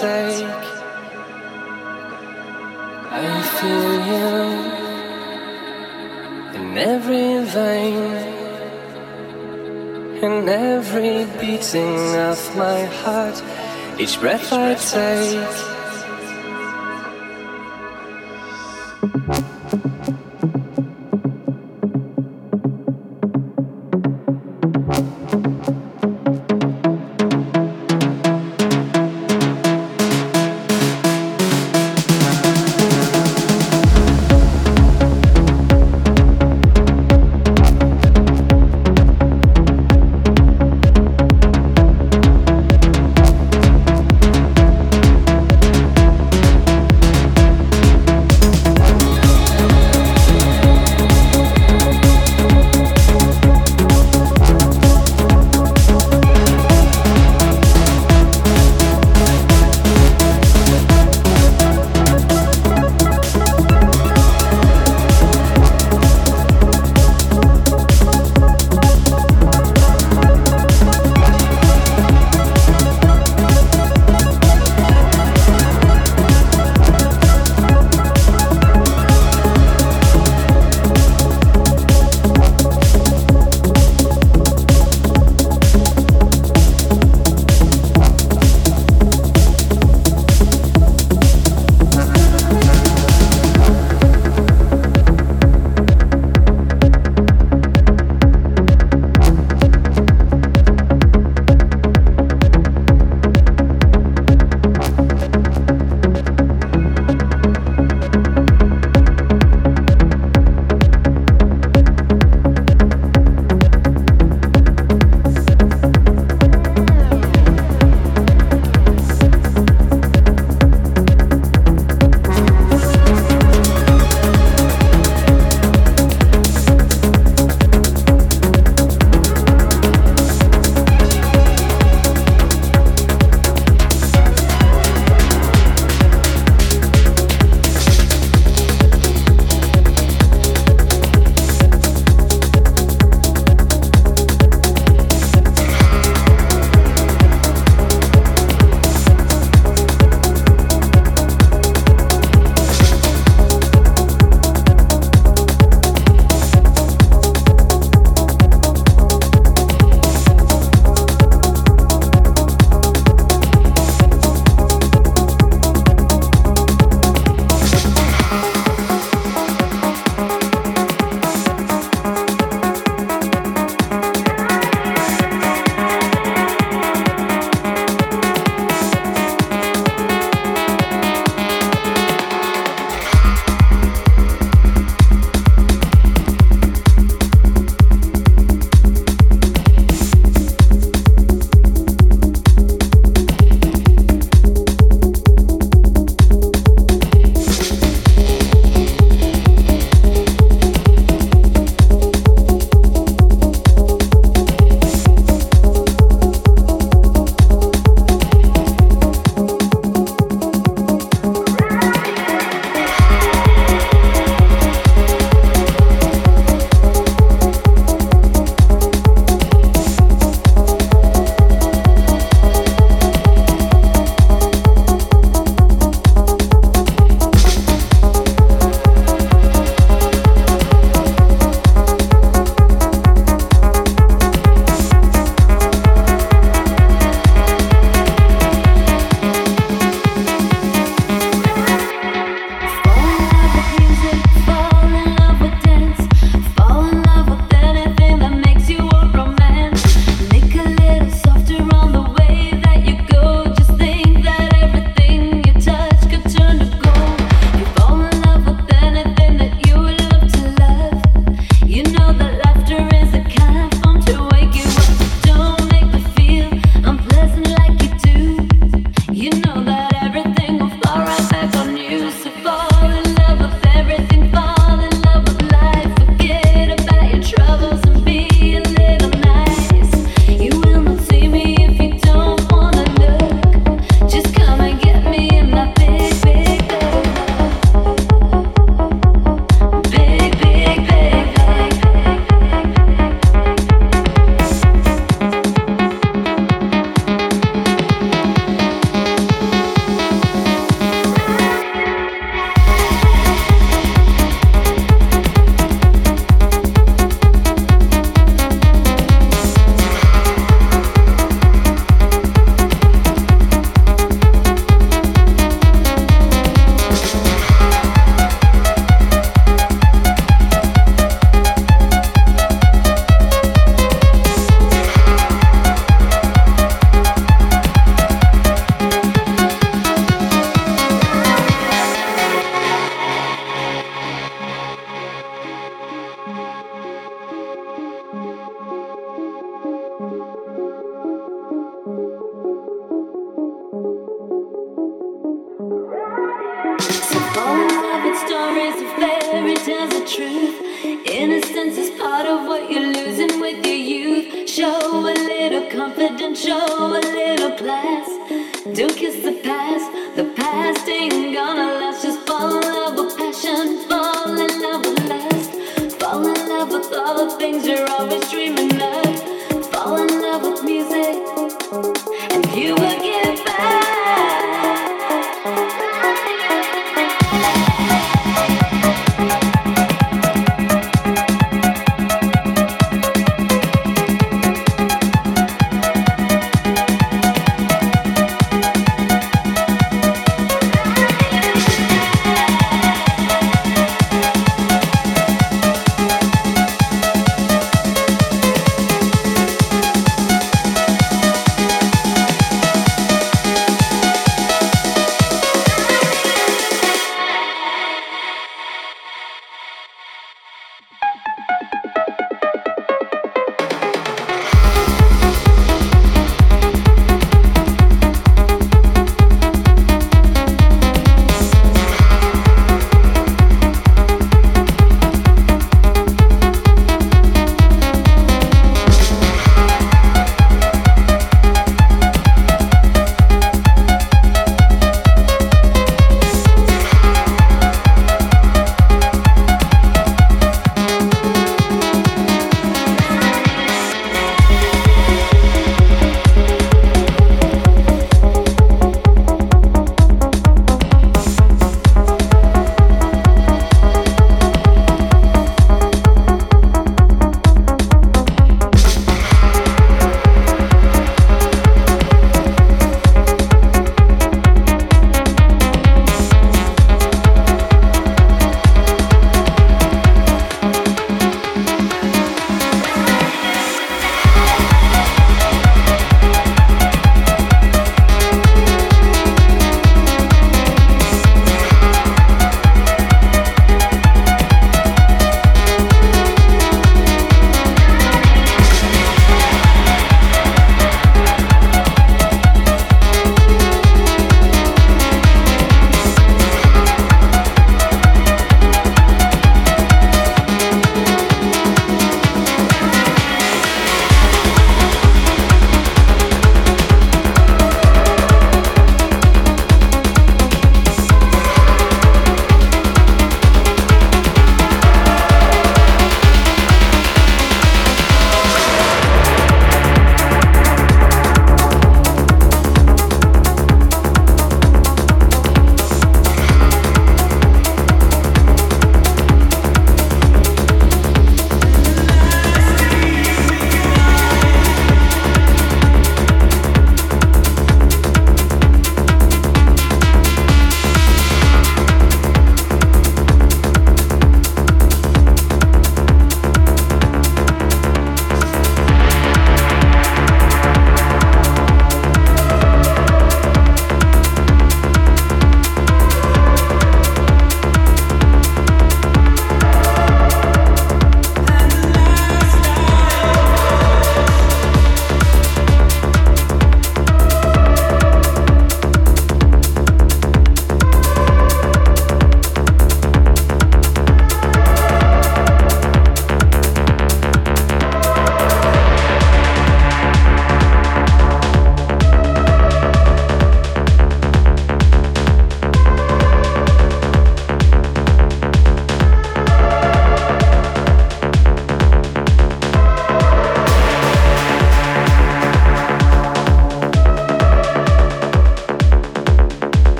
I feel you in every vein, in every beating of my heart, each breath I take.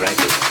right